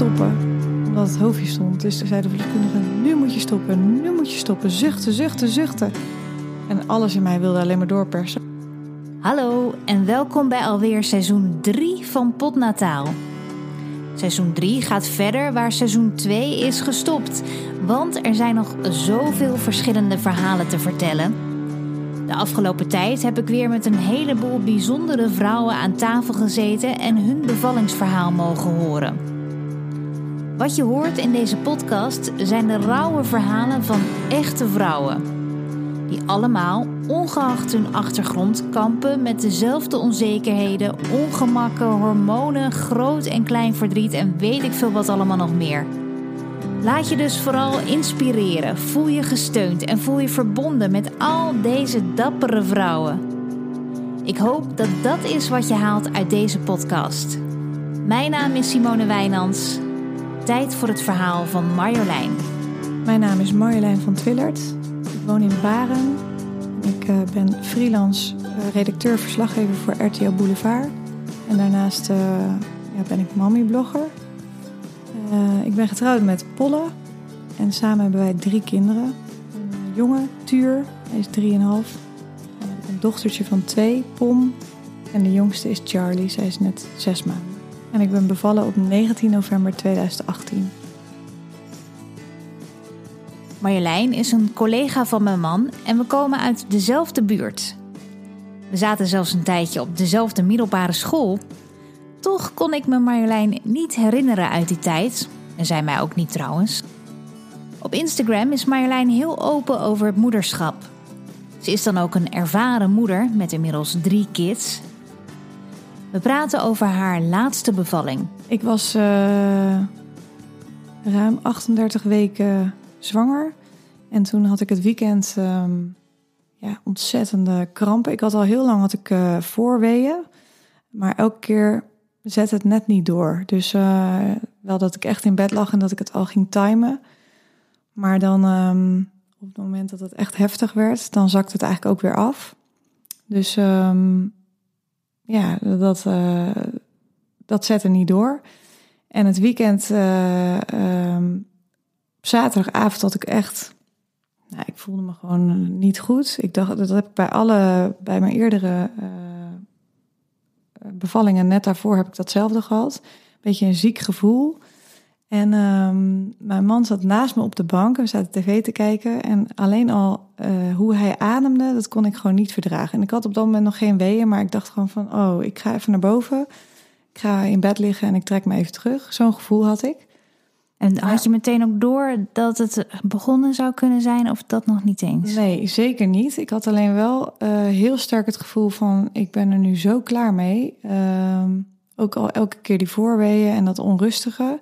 stoppen, omdat het hoofdje stond. Dus toen zei de verloskundige, nu moet je stoppen, nu moet je stoppen. Zuchten, zuchten, zuchten. En alles in mij wilde alleen maar doorpersen. Hallo en welkom bij alweer seizoen 3 van Potnataal. Seizoen 3 gaat verder waar seizoen 2 is gestopt. Want er zijn nog zoveel verschillende verhalen te vertellen. De afgelopen tijd heb ik weer met een heleboel bijzondere vrouwen aan tafel gezeten en hun bevallingsverhaal mogen horen. Wat je hoort in deze podcast zijn de rauwe verhalen van echte vrouwen. Die allemaal, ongeacht hun achtergrond, kampen met dezelfde onzekerheden, ongemakken, hormonen, groot en klein verdriet en weet ik veel wat allemaal nog meer. Laat je dus vooral inspireren, voel je gesteund en voel je verbonden met al deze dappere vrouwen. Ik hoop dat dat is wat je haalt uit deze podcast. Mijn naam is Simone Wijnands. Tijd voor het verhaal van Marjolein. Mijn naam is Marjolein van Twillert. Ik woon in Baren. Ik uh, ben freelance uh, redacteur-verslaggever voor RTL Boulevard. En daarnaast uh, ja, ben ik mommy-blogger. ik ben getrouwd met Polle. En samen hebben wij drie kinderen. Een jongen, Tuur, hij is 3,5. Een dochtertje van twee, Pom. En de jongste is Charlie, zij is net zes maanden. En ik ben bevallen op 19 november 2018. Marjolein is een collega van mijn man en we komen uit dezelfde buurt. We zaten zelfs een tijdje op dezelfde middelbare school. Toch kon ik me Marjolein niet herinneren uit die tijd, en zij mij ook niet trouwens. Op Instagram is Marjolein heel open over het moederschap. Ze is dan ook een ervaren moeder met inmiddels drie kids. We praten over haar laatste bevalling. Ik was uh, ruim 38 weken zwanger. En toen had ik het weekend um, ja, ontzettende krampen. Ik had al heel lang had ik, uh, voorweeën. Maar elke keer zet het net niet door. Dus uh, wel dat ik echt in bed lag en dat ik het al ging timen. Maar dan um, op het moment dat het echt heftig werd, dan zakte het eigenlijk ook weer af. Dus um, ja, dat, uh, dat zette niet door. En het weekend, uh, um, zaterdagavond had ik echt, nou, ik voelde me gewoon niet goed. Ik dacht, dat heb ik bij alle, bij mijn eerdere uh, bevallingen net daarvoor heb ik datzelfde gehad. Beetje een ziek gevoel. En um, mijn man zat naast me op de bank. We zaten tv te kijken. En alleen al uh, hoe hij ademde, dat kon ik gewoon niet verdragen. En ik had op dat moment nog geen weeën, maar ik dacht gewoon van... oh, ik ga even naar boven. Ik ga in bed liggen en ik trek me even terug. Zo'n gevoel had ik. En had je meteen ook door dat het begonnen zou kunnen zijn of dat nog niet eens? Nee, zeker niet. Ik had alleen wel uh, heel sterk het gevoel van... ik ben er nu zo klaar mee. Uh, ook al elke keer die voorweeën en dat onrustige...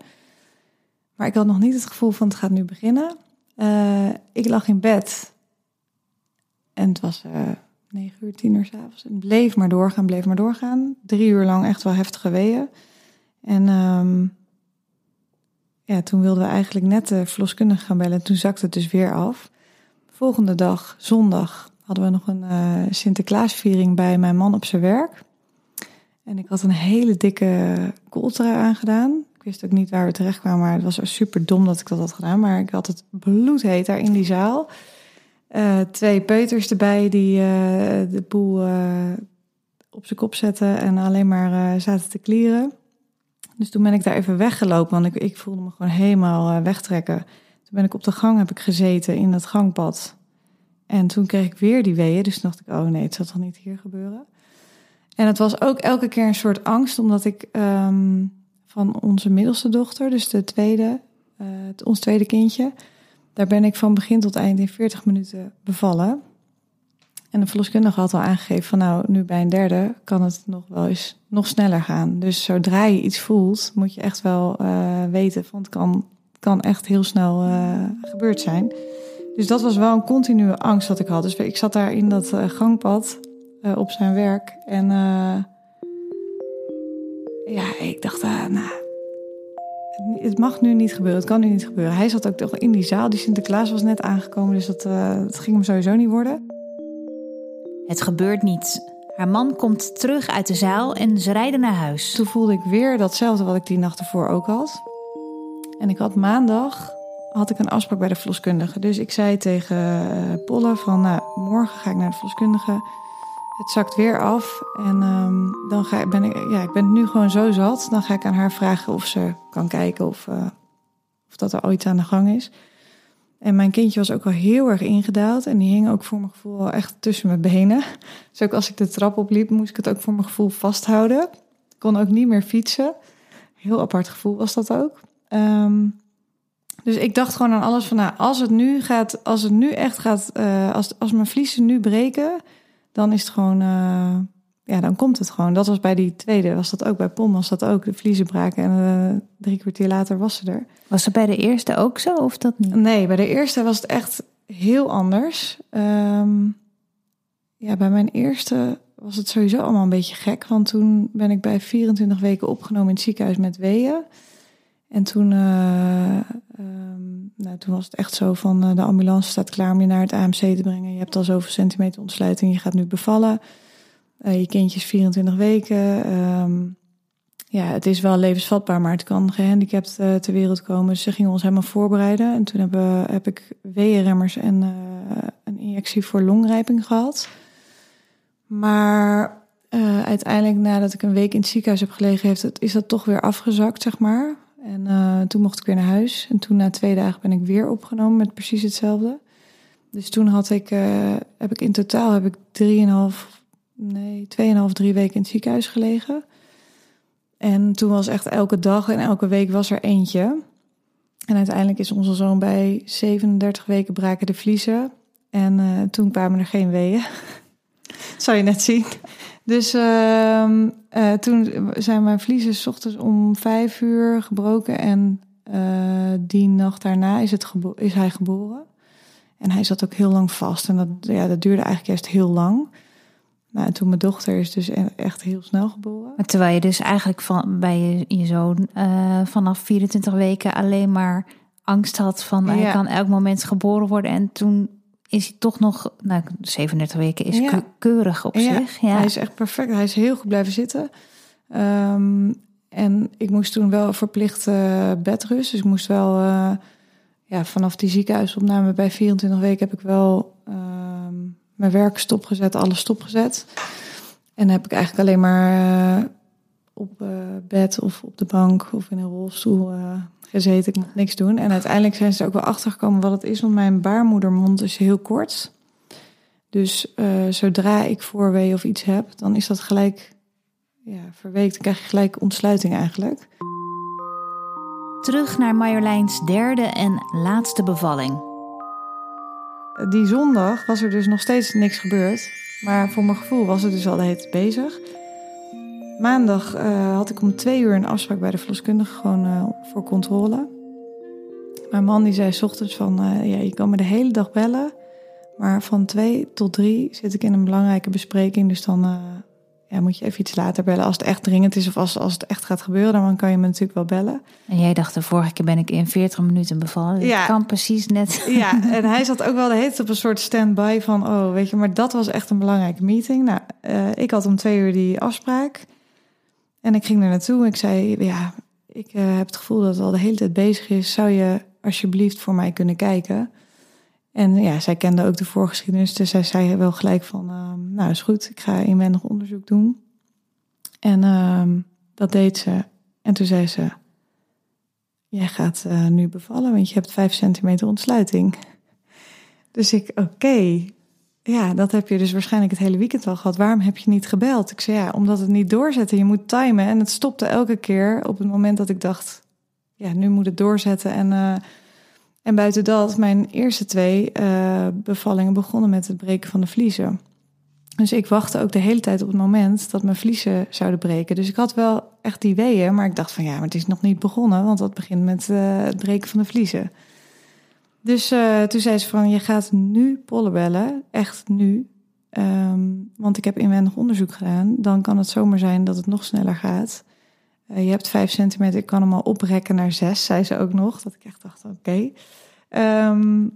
Maar ik had nog niet het gevoel van het gaat nu beginnen. Uh, ik lag in bed. En het was uh, 9 uur, 10 uur s'avonds. En bleef maar doorgaan, bleef maar doorgaan. Drie uur lang echt wel heftige weeën. En um, ja, toen wilden we eigenlijk net de verloskundige gaan bellen. En toen zakte het dus weer af. Volgende dag, zondag, hadden we nog een uh, Sinterklaasviering bij mijn man op zijn werk. En ik had een hele dikke kooltrui aangedaan wist ook niet waar we terecht kwamen, maar het was super dom dat ik dat had gedaan. Maar ik had het bloedheet daar in die zaal. Uh, twee peuters erbij die uh, de boel uh, op zijn kop zetten en alleen maar zaten te klieren. Dus toen ben ik daar even weggelopen, want ik, ik voelde me gewoon helemaal wegtrekken. Toen ben ik op de gang heb ik gezeten in dat gangpad. En toen kreeg ik weer die weeën, dus dacht ik, oh nee, het zal toch niet hier gebeuren. En het was ook elke keer een soort angst, omdat ik um, van onze middelste dochter, dus de tweede, uh, ons tweede kindje. Daar ben ik van begin tot eind in 40 minuten bevallen. En de verloskundige had al aangegeven van nou, nu bij een derde kan het nog wel eens nog sneller gaan. Dus zodra je iets voelt, moet je echt wel uh, weten, want het kan, kan echt heel snel uh, gebeurd zijn. Dus dat was wel een continue angst dat ik had. Dus ik zat daar in dat gangpad op zijn werk en ja, ik dacht, uh, nou, het mag nu niet gebeuren, het kan nu niet gebeuren. Hij zat ook toch in die zaal, die Sinterklaas was net aangekomen, dus dat, uh, dat ging hem sowieso niet worden. Het gebeurt niet. Haar man komt terug uit de zaal en ze rijden naar huis. Toen voelde ik weer datzelfde wat ik die nacht ervoor ook had. En ik had maandag had ik een afspraak bij de verloskundige. Dus ik zei tegen uh, Polle van, nou, morgen ga ik naar de verloskundige. Het zakt weer af en um, dan ga, ben ik, ja, ik ben nu gewoon zo zat. Dan ga ik aan haar vragen of ze kan kijken of, uh, of dat er ooit aan de gang is. En mijn kindje was ook al heel erg ingedaald. En die hing ook voor mijn gevoel echt tussen mijn benen. Dus ook als ik de trap opliep, moest ik het ook voor mijn gevoel vasthouden. Ik kon ook niet meer fietsen. Heel apart gevoel was dat ook. Um, dus ik dacht gewoon aan alles van, nou, als het nu gaat, als het nu echt gaat, uh, als, als mijn vliezen nu breken, dan is het gewoon, uh, ja, dan komt het gewoon. Dat was bij die tweede, was dat ook bij Pom, was dat ook, de vliezen braken en uh, drie kwartier later was ze er. Was het bij de eerste ook zo of dat niet? Nee, bij de eerste was het echt heel anders. Um, ja, bij mijn eerste was het sowieso allemaal een beetje gek, want toen ben ik bij 24 weken opgenomen in het ziekenhuis met weeën. En toen, uh, um, nou, toen was het echt zo van uh, de ambulance staat klaar om je naar het AMC te brengen. Je hebt al zoveel centimeter ontsluiting, je gaat nu bevallen. Uh, je kindje is 24 weken. Um, ja, het is wel levensvatbaar, maar het kan gehandicapt ter wereld komen. Dus ze gingen ons helemaal voorbereiden. En toen heb ik weeënremmers en een injectie voor longrijping gehad. Maar uiteindelijk, nadat ik een week in het ziekenhuis heb gelegen, heeft het, is dat toch weer afgezakt, zeg maar. En uh, toen mocht ik weer naar huis. En toen na twee dagen ben ik weer opgenomen met precies hetzelfde. Dus toen had ik, uh, heb ik in totaal heb ik drieënhalf, nee, tweeënhalf, drie weken in het ziekenhuis gelegen. En toen was echt elke dag en elke week was er eentje. En uiteindelijk is onze zoon bij 37 weken braken de vliezen. En uh, toen kwamen er geen weeën. Zou je net zien. Dus uh, uh, toen zijn mijn vliezen s ochtends om vijf uur gebroken. En uh, die nacht daarna is, het is hij geboren. En hij zat ook heel lang vast. En dat, ja, dat duurde eigenlijk juist heel lang. Nou, en toen mijn dochter is dus e-, echt heel snel geboren. Maar terwijl je dus eigenlijk van, bij je, je zoon uh, vanaf 24 weken alleen maar angst had van ja. hij kan elk moment geboren worden. En toen is hij toch nog, nou, 37 weken is ja. keurig op ja. zich. Ja, hij is echt perfect. Hij is heel goed blijven zitten. Um, en ik moest toen wel verplicht uh, bedrust. Dus ik moest wel, uh, ja, vanaf die ziekenhuisopname bij 24 weken heb ik wel um, mijn werk stopgezet, alles stopgezet. En heb ik eigenlijk alleen maar uh, op bed of op de bank of in een rolstoel gezeten. Ik mocht niks doen. En uiteindelijk zijn ze er ook wel achtergekomen wat het is. Want mijn baarmoedermond is heel kort. Dus uh, zodra ik voorwee of iets heb, dan is dat gelijk ja, verweekt. Dan krijg je gelijk ontsluiting eigenlijk. Terug naar Marjoleins derde en laatste bevalling. Die zondag was er dus nog steeds niks gebeurd. Maar voor mijn gevoel was het dus al de hele tijd bezig. Maandag uh, had ik om twee uur een afspraak bij de verloskundige, gewoon uh, voor controle. Mijn man die zei s ochtends van, uh, ja, je kan me de hele dag bellen. Maar van twee tot drie zit ik in een belangrijke bespreking. Dus dan ja, moet je even iets later bellen. Als het echt dringend is of als, als het echt gaat gebeuren, dan kan je me natuurlijk wel bellen. En jij dacht de vorige keer ben ik in 40 minuten bevallen. Ja. Dat kan precies net. Ja, en hij zat ook wel de hele tijd op een soort stand-by van, oh weet je, maar dat was echt een belangrijke meeting. Nou, ik had om twee uur die afspraak. En ik ging er naartoe en ik zei, ja, ik uh, heb het gevoel dat het al de hele tijd bezig is. Zou je alsjeblieft voor mij kunnen kijken? En ja, zij kende ook de voorgeschiedenis, dus zij zei wel gelijk van, uh, nou is goed, ik ga inwendig onderzoek doen. En uh, dat deed ze. En toen zei ze, jij gaat uh, nu bevallen, want je hebt vijf centimeter ontsluiting. Dus ik, oké, ja, dat heb je dus waarschijnlijk het hele weekend al gehad. Waarom heb je niet gebeld? Ik zei ja, omdat het niet doorzetten. Je moet timen. En het stopte elke keer op het moment dat ik dacht, ja, nu moet het doorzetten. En, uh, en buiten dat, mijn eerste twee uh, bevallingen begonnen met het breken van de vliezen. Dus ik wachtte ook de hele tijd op het moment dat mijn vliezen zouden breken. Dus ik had wel echt die weeën, maar ik dacht van ja, maar het is nog niet begonnen, want dat begint met uh, het breken van de vliezen. Dus uh, toen zei ze van, je gaat nu pollen bellen, echt nu. Um, want ik heb inwendig onderzoek gedaan. Dan kan het zomaar zijn dat het nog sneller gaat. Uh, je hebt vijf centimeter, ik kan hem al oprekken naar zes, zei ze ook nog. Dat ik echt dacht, oké. Um,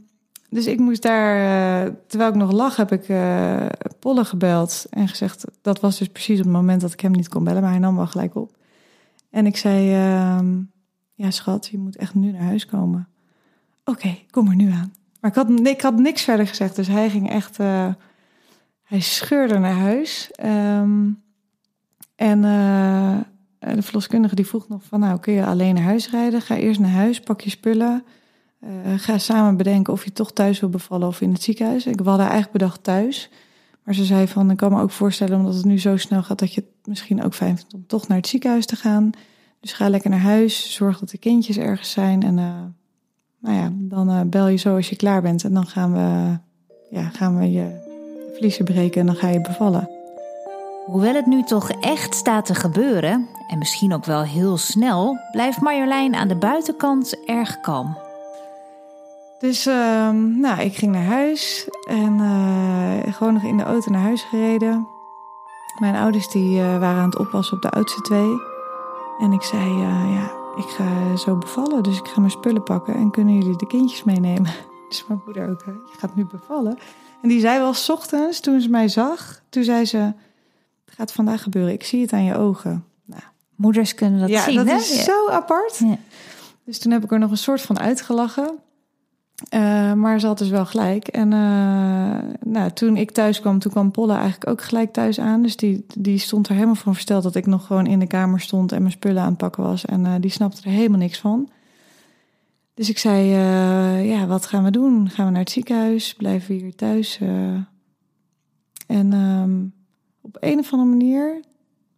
dus ik moest daar, uh, terwijl ik nog lag, heb ik uh, gebeld en gezegd, dat was dus precies op het moment dat ik hem niet kon bellen, maar hij nam wel gelijk op. En ik zei, uh, ja schat, je moet echt nu naar huis komen. Oké, kom er nu aan. Maar ik had, ik had niks verder gezegd, dus hij ging echt, uh, hij scheurde naar huis. Um, en uh, de verloskundige die vroeg nog van, nou kun je alleen naar huis rijden? Ga eerst naar huis, pak je spullen. Uh, ga samen bedenken of je toch thuis wil bevallen of in het ziekenhuis. Ik had eigenlijk bedacht thuis. Maar ze zei van, ik kan me ook voorstellen, omdat het nu zo snel gaat, dat je het misschien ook fijn vindt om toch naar het ziekenhuis te gaan. Dus ga lekker naar huis, zorg dat de kindjes ergens zijn. En nou ja, dan uh, bel je zo als je klaar bent. En dan gaan we, ja, gaan we je vliezen breken en dan ga je bevallen. Hoewel het nu toch echt staat te gebeuren, en misschien ook wel heel snel, blijft Marjolein aan de buitenkant erg kalm. Dus uh, nou, ik ging naar huis en uh, gewoon nog in de auto naar huis gereden. Mijn ouders die, uh, waren aan het oppassen op de oudste twee. En ik zei, ja, ik ga zo bevallen, dus ik ga mijn spullen pakken en kunnen jullie de kindjes meenemen? Dus mijn moeder ook, je gaat nu bevallen. En die zei wel s ochtends, toen ze mij zag, toen zei ze, het gaat vandaag gebeuren, ik zie het aan je ogen. Nou, Moeders kunnen dat ja, zien, dat hè? is zo apart. Ja. Dus toen heb ik er nog een soort van uitgelachen. Uh, maar ze had dus wel gelijk. En uh, nou, toen ik thuis kwam, toen kwam Polle eigenlijk ook gelijk thuis aan. Dus die, die stond er helemaal van versteld dat ik nog gewoon in de kamer stond en mijn spullen aan het pakken was. En uh, die snapte er helemaal niks van. Dus ik zei, ja, wat gaan we doen? Gaan we naar het ziekenhuis? Blijven we hier thuis? en um, op een of andere manier,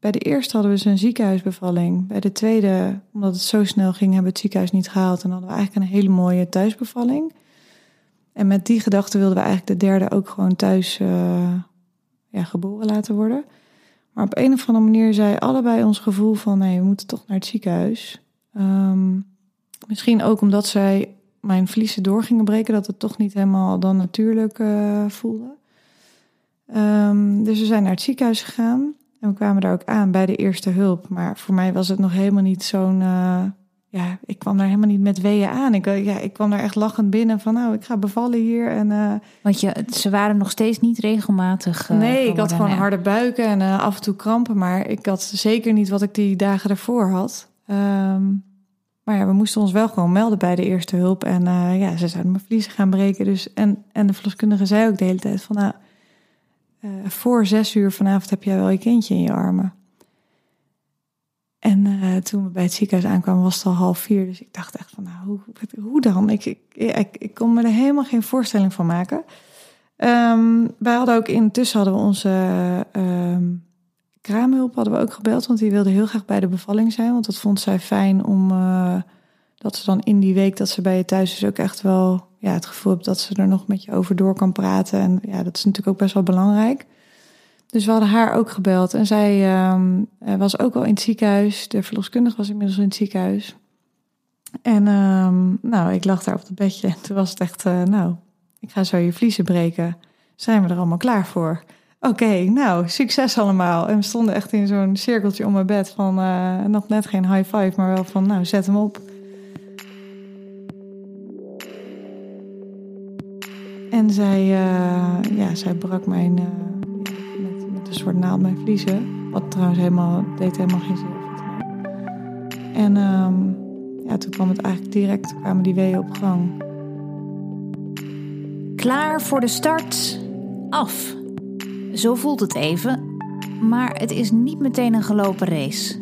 bij de eerste hadden we een ziekenhuisbevalling. Bij de tweede, omdat het zo snel ging, hebben we het ziekenhuis niet gehaald. En hadden we eigenlijk een hele mooie thuisbevalling. En met die gedachte wilden we eigenlijk de derde ook gewoon thuis uh, ja, geboren laten worden. Maar op een of andere manier zei allebei ons gevoel van nee, we moeten toch naar het ziekenhuis. Um, misschien ook omdat zij mijn vliezen door gingen breken, dat het toch niet helemaal dan natuurlijk uh, voelde. Um, dus we zijn naar het ziekenhuis gegaan. En we kwamen daar ook aan bij de eerste hulp. Maar voor mij was het nog helemaal niet zo'n. Uh, ja, ik kwam daar helemaal niet met weeën aan. Ik, ja, ik kwam daar echt lachend binnen van, nou, ik ga bevallen hier. En, uh, Want je, ze waren nog steeds niet regelmatig. Uh, nee, ik had gewoon harde buiken en uh, af en toe krampen. Maar ik had zeker niet wat ik die dagen ervoor had. Um, maar ja, we moesten ons wel gewoon melden bij de eerste hulp. En ja, ze zouden mijn vliezen gaan breken. Dus, en, en de verloskundige zei ook de hele tijd van, nou uh, voor zes uur vanavond heb jij wel je kindje in je armen. En uh, toen we bij het ziekenhuis aankwamen was het al half vier. Dus ik dacht echt van, nou, hoe, hoe dan? Ik, ik, ik, kon me er helemaal geen voorstelling van maken. Um, wij hadden ook intussen hadden we onze um, kraamhulp hadden we ook gebeld. Want die wilde heel graag bij de bevalling zijn. Want dat vond zij fijn om... Uh, dat ze dan in die week dat ze bij je thuis is ook echt wel ja, het gevoel hebt dat ze er nog met je over door kan praten. En ja, dat is natuurlijk ook best wel belangrijk. Dus we hadden haar ook gebeld. En zij um, was ook al in het ziekenhuis. De verloskundige was inmiddels in het ziekenhuis. En um, nou, ik lag daar op het bedje. En toen was het echt, uh, nou, ik ga zo je vliezen breken. Zijn we er allemaal klaar voor? Oké, nou, succes allemaal. En we stonden echt in zo'n cirkeltje om mijn bed van uh, nog net geen high five, maar wel van, nou, zet hem op. En zij, uh, ja, zij brak mijn, uh, met, met een soort naald mijn vliezen. Wat trouwens helemaal, deed helemaal geen zin. En um, ja, toen kwam het eigenlijk direct, kwamen die weeën op gang. Klaar voor de start? Af. Zo voelt het even. Maar het is niet meteen een gelopen race.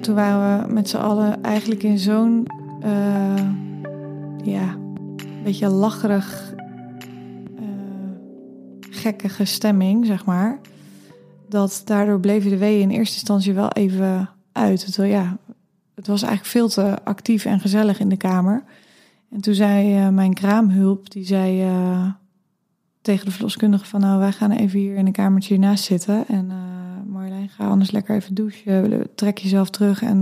Toen waren we met z'n allen eigenlijk in zo'n, uh, ja, beetje lacherig, uh, gekkige stemming, zeg maar. Dat daardoor bleven de weeën in eerste instantie wel even uit. Terwijl ja, het was eigenlijk veel te actief en gezellig in de kamer. En toen zei uh, mijn kraamhulp, die zei uh, tegen de verloskundige van... nou, wij gaan even hier in een kamertje hiernaast zitten. En Marjolein, ga anders lekker even douchen. Trek jezelf terug en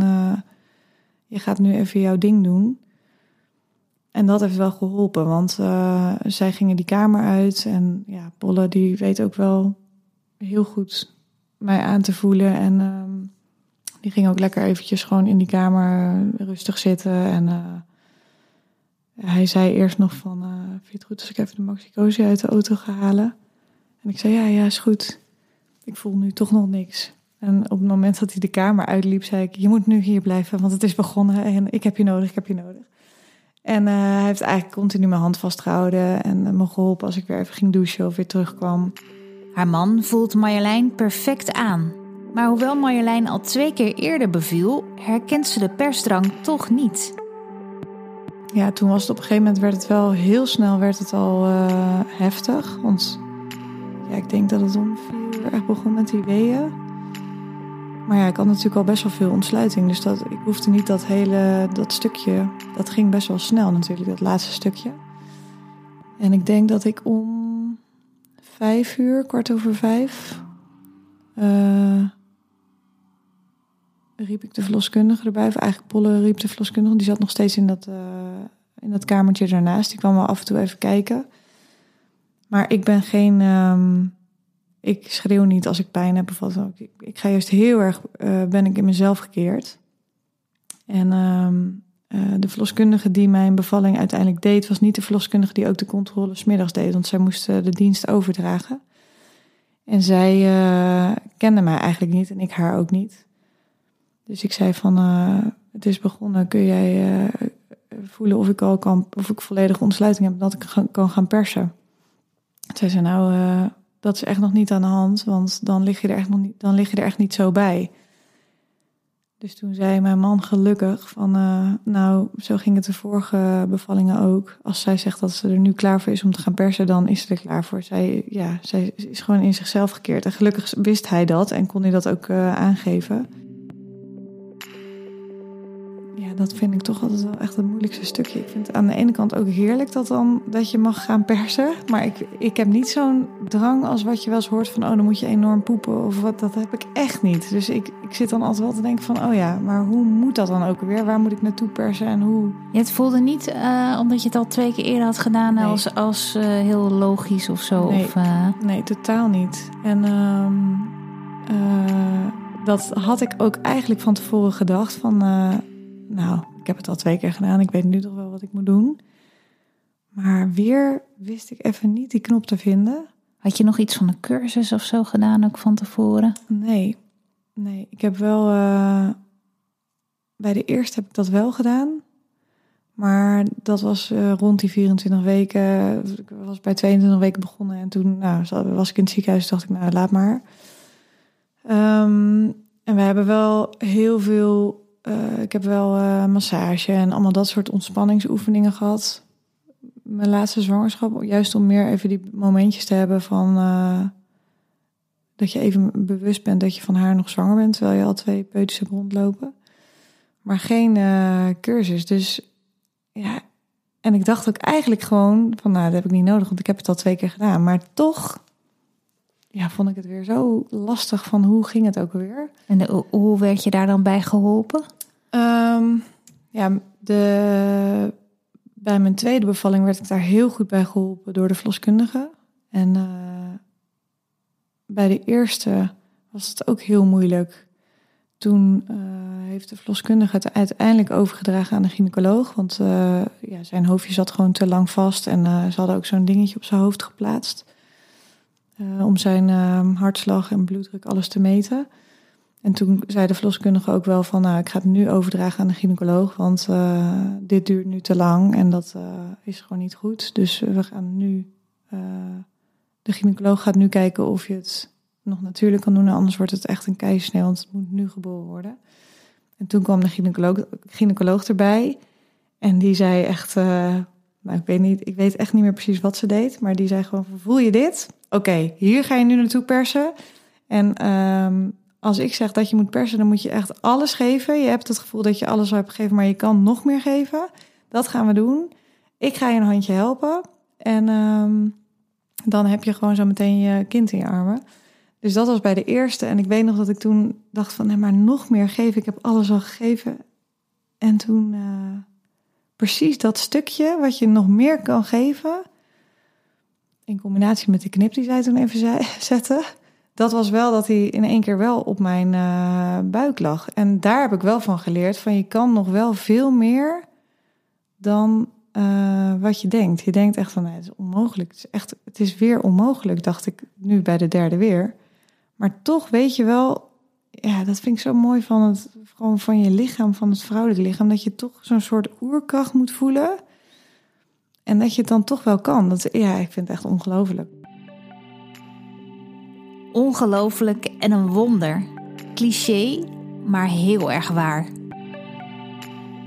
je gaat nu even jouw ding doen. En dat heeft wel geholpen, want uh, zij gingen die kamer uit. En ja, Bolle die weet ook wel heel goed mij aan te voelen. En um, die ging ook lekker eventjes gewoon in die kamer rustig zitten. En uh, hij zei eerst nog van, uh, vind je het goed als ik even de maxicosi uit de auto ga halen? En ik zei, ja, ja, is goed. Ik voel nu toch nog niks. En op het moment dat hij de kamer uitliep, zei ik: Je moet nu hier blijven, want het is begonnen en ik heb je nodig, ik heb je nodig. En uh, hij heeft eigenlijk continu mijn hand vastgehouden en uh, me geholpen als ik weer even ging douchen of weer terugkwam. Haar man voelt Marjolein perfect aan. Maar hoewel Marjolein al twee keer eerder beviel, herkent ze de persdrang toch niet. Ja, toen was het op een gegeven moment werd het wel heel snel werd het al uh, heftig. Want ja, ik denk dat het om vier uur echt begon met die weeën. Maar ja, ik had natuurlijk al best wel veel ontsluiting. Dus dat, ik hoefde niet dat hele dat stukje. Dat ging best wel snel natuurlijk, dat laatste stukje. En ik denk dat ik om vijf uur, kwart over vijf. Uh, riep ik de verloskundige erbij. Of eigenlijk Polle riep de verloskundige. Die zat nog steeds in dat, uh, in dat kamertje daarnaast. Die kwam wel af en toe even kijken. Maar ik ben geen. Um, ik schreeuw niet als ik pijn heb of. Ik, ik ga juist heel erg. Uh, ben ik in mezelf gekeerd. En um, uh, de verloskundige die mijn bevalling uiteindelijk deed, was niet de verloskundige die ook de controle smiddags deed. Want zij moest de dienst overdragen. En zij uh, kende mij eigenlijk niet en ik haar ook niet. Dus ik zei van, het is begonnen, kun jij voelen of ik al kan, of ik volledige ontsluiting heb, dat ik kan gaan persen. Zij zei nou, dat is echt nog niet aan de hand, want dan lig je er echt nog niet, dan lig je er echt niet zo bij. Dus toen zei mijn man gelukkig van, nou, zo ging het de vorige bevallingen ook. Als zij zegt dat ze er nu klaar voor is om te gaan persen, dan is ze er klaar voor. Zij, ja, zij is gewoon in zichzelf gekeerd. En gelukkig wist hij dat en kon hij dat ook aangeven dat vind ik toch altijd wel echt het moeilijkste stukje. Ik vind het aan de ene kant ook heerlijk dat, dan, dat je mag gaan persen. Maar ik, ik heb niet zo'n drang als wat je wel eens hoort van... oh, dan moet je enorm poepen of wat. Dat heb ik echt niet. Dus ik, ik zit dan altijd wel te denken van... oh ja, maar hoe moet dat dan ook weer? Waar moet ik naartoe persen en hoe... Ja, het voelde niet, uh, omdat je het al twee keer eerder had gedaan... Nee. als, als uh, heel logisch of zo? Nee, of, uh... nee totaal niet. En... Um, dat had ik ook eigenlijk van tevoren gedacht van nou, ik heb het al twee keer gedaan. Ik weet nu toch wel wat ik moet doen. Maar weer wist ik even niet die knop te vinden. Had je nog iets van een cursus of zo gedaan ook van tevoren? Nee, nee. Ik heb wel. Uh, bij de eerste heb ik dat wel gedaan. Maar dat was uh, rond die 24 weken. Ik was bij 22 weken begonnen. En toen nou, was ik in het ziekenhuis. dacht ik, nou, laat maar. Um, en we hebben wel heel veel uh, ik heb wel uh, massage en allemaal dat soort ontspanningsoefeningen gehad. Mijn laatste zwangerschap, juist om meer even die momentjes te hebben van uh, dat je even bewust bent dat je van haar nog zwanger bent, terwijl je al twee peuters hebt rondlopen. Maar geen cursus. Dus ja, en ik dacht ook eigenlijk gewoon van, nou, dat heb ik niet nodig, want ik heb het al twee keer gedaan. Maar toch ja, vond ik het weer zo lastig van hoe ging het ook weer. En de, hoe werd je daar dan bij geholpen? Um, ja, de, bij mijn tweede bevalling werd ik daar heel goed bij geholpen door de verloskundige. En uh, bij de eerste was het ook heel moeilijk. Toen uh, heeft de verloskundige het uiteindelijk overgedragen aan de gynaecoloog. Want uh, ja, zijn hoofdje zat gewoon te lang vast. En ze hadden ook zo'n dingetje op zijn hoofd geplaatst. Uh, om zijn uh, hartslag en bloeddruk, alles te meten. En toen zei de verloskundige ook wel van, nou, ik ga het nu overdragen aan de gynaecoloog, want uh, dit duurt nu te lang en dat is gewoon niet goed. Dus we gaan nu, de gynaecoloog gaat nu kijken of je het nog natuurlijk kan doen, anders wordt het echt een keizersnee, want het moet nu geboren worden. En toen kwam de gynaecoloog, gynaecoloog erbij en die zei echt, nou, ik weet, niet, ik weet echt niet meer precies wat ze deed, maar die zei gewoon, voel je dit? Oké, hier ga je nu naartoe persen. En um, als ik zeg dat je moet persen, dan moet je echt alles geven. Je hebt het gevoel dat je alles hebt gegeven, maar je kan nog meer geven. Dat gaan we doen. Ik ga je een handje helpen. En um, dan heb je gewoon zo meteen je kind in je armen. Dus dat was bij de eerste. En ik weet nog dat ik toen dacht van, nee, maar nog meer geven. Ik heb alles al gegeven. En toen uh, precies dat stukje wat je nog meer kan geven in combinatie met de knip die zij toen even zei, zette, dat was wel dat hij in één keer wel op mijn uh, buik lag. En daar heb ik wel van geleerd, van je kan nog wel veel meer dan uh, wat je denkt. Je denkt echt van, nee, het is onmogelijk. Het is, echt, het is weer onmogelijk, dacht ik nu bij de derde weer. Maar toch weet je wel, ja, dat vind ik zo mooi van het, gewoon van je lichaam, van het vrouwelijk lichaam, dat je toch zo'n soort oerkracht moet voelen. En dat je het dan toch wel kan. Dat, ja, ik vind het echt ongelooflijk. Ongelooflijk en een wonder. Cliché, maar heel erg waar.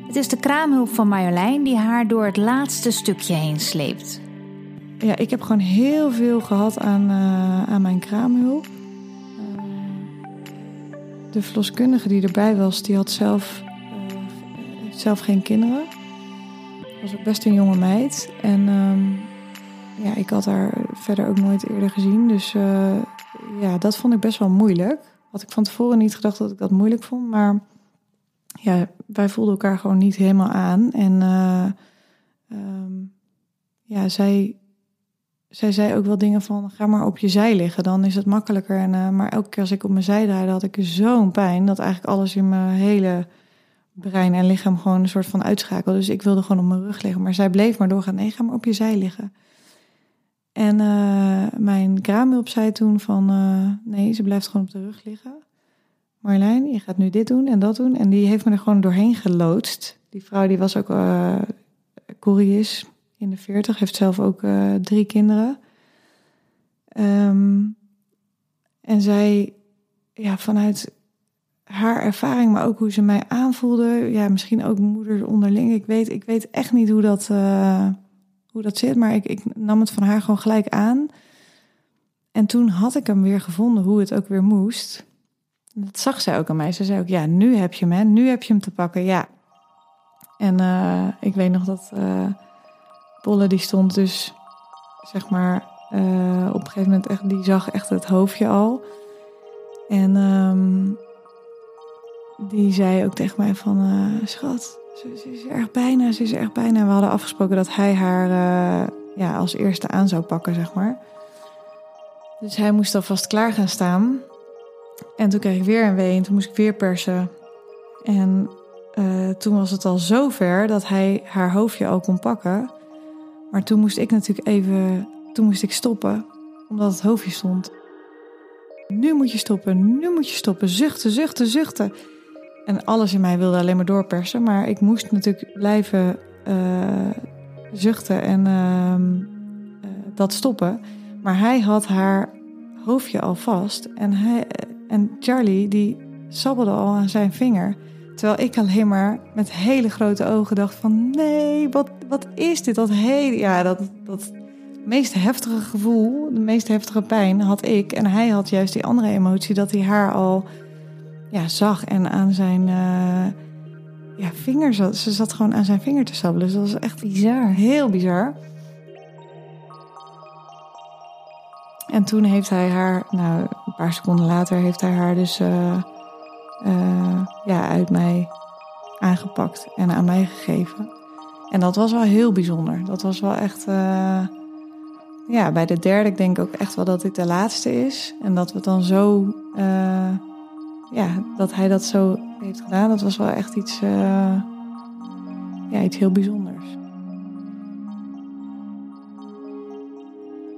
Het is de kraamhulp van Marjolein die haar door het laatste stukje heen sleept. Ja, ik heb gewoon heel veel gehad aan, uh, aan mijn kraamhulp. De verloskundige die erbij was, die had zelf, heeft zelf geen kinderen. Was ook best een jonge meid. En um, ja, ik had haar verder ook nooit eerder gezien. Dus ja, dat vond ik best wel moeilijk. Had ik van tevoren niet gedacht dat ik dat moeilijk vond. Maar ja, wij voelden elkaar gewoon niet helemaal aan. En um, ja, zij zij zei ook wel dingen van ga maar op je zij liggen, dan is het makkelijker. En, uh, maar elke keer als ik op mijn zij draaide, had ik zo'n pijn dat eigenlijk alles in mijn hele brein en lichaam gewoon een soort van uitschakelde. Dus ik wilde gewoon op mijn rug liggen. Maar zij bleef maar doorgaan. Nee, ga maar op je zij liggen. En uh, mijn kraamhulp zei toen van uh, nee, ze blijft gewoon op de rug liggen. Marjolein, je gaat nu dit doen en dat doen. En die heeft me er gewoon doorheen geloodst. Die vrouw die was ook uh, in de 40, heeft zelf ook uh, drie kinderen. Um, en zij, ja, vanuit haar ervaring, maar ook hoe ze mij aanvoelde, ja, misschien ook moeders onderling. Ik weet, ik weet echt niet hoe dat, uh, hoe dat zit, maar ik, ik nam het van haar gewoon gelijk aan. En toen had ik hem weer gevonden, hoe het ook weer moest. Dat zag zij ook aan mij. Ze zei ook, ja, nu heb je hem, nu heb je hem te pakken, ja. En uh, ik weet nog dat Bolle die stond dus, zeg maar, uh, op een gegeven moment echt, die zag echt het hoofdje al. En um, die zei ook tegen mij van, uh, schat, ze, is erg bijna, ze is erg bijna. We hadden afgesproken dat hij haar uh, ja, als eerste aan zou pakken, zeg maar. Dus hij moest alvast klaar gaan staan. En toen kreeg ik weer een wee en toen moest ik weer persen. En toen was het al zo ver dat hij haar hoofdje al kon pakken. Maar toen moest ik natuurlijk even, toen moest ik stoppen, omdat het hoofdje stond. Nu moet je stoppen, nu moet je stoppen, zuchten, zuchten, zuchten. En alles in mij wilde alleen maar doorpersen, maar ik moest natuurlijk blijven uh, zuchten en uh, uh, dat stoppen. Maar hij had haar hoofdje al vast en, hij, en Charlie die sabbelde al aan zijn vinger. Terwijl ik alleen maar met hele grote ogen dacht van... nee, wat, wat is dit? Dat hele... Ja, dat, dat meest heftige gevoel, de meest heftige pijn had ik. En hij had juist die andere emotie dat hij haar al ja, zag en aan zijn uh, ja, vinger zat. Ze zat gewoon aan zijn vinger te sabbelen. Dus dat was echt bizar. Heel bizar. En toen heeft hij haar, nou, een paar seconden later heeft hij haar dus... Uh, uh, ja, uit mij aangepakt en aan mij gegeven. En dat was wel heel bijzonder. Dat was wel echt. Uh, ja, bij de derde, ik denk ook echt wel dat dit de laatste is. En dat we dan zo. Uh, ja, dat hij dat zo heeft gedaan. Dat was wel echt iets. ja, iets heel bijzonders.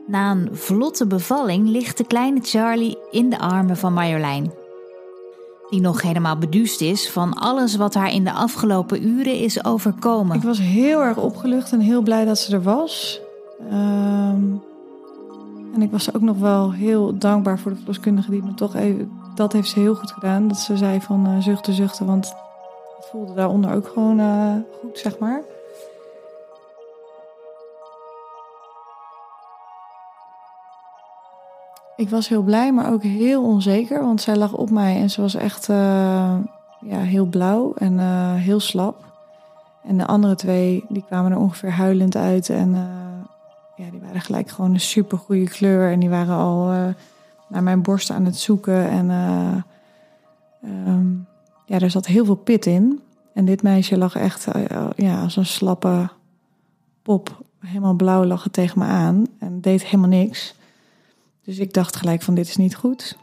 Na een vlotte bevalling ligt de kleine Charlie in de armen van Marjolein die nog helemaal beduust is van alles wat haar in de afgelopen uren is overkomen. Ik was heel erg opgelucht en heel blij dat ze er was. Um, en ik was ook nog wel heel dankbaar voor de verloskundige die me toch even... Dat heeft ze heel goed gedaan. Dat ze zei van uh, zuchten, zuchten, want het voelde daaronder ook gewoon uh, goed, zeg maar. Ik was heel blij, maar ook heel onzeker, want zij lag op mij en ze was echt uh, ja, heel blauw en uh, heel slap. En de andere twee, die kwamen er ongeveer huilend uit en uh, ja, die waren gelijk gewoon een super goede kleur en die waren al naar mijn borst aan het zoeken en um, ja, er zat heel veel pit in. En dit meisje lag echt ja, als een slappe pop, helemaal blauw lag het tegen me aan en deed helemaal niks. Dus ik dacht gelijk van dit is niet goed.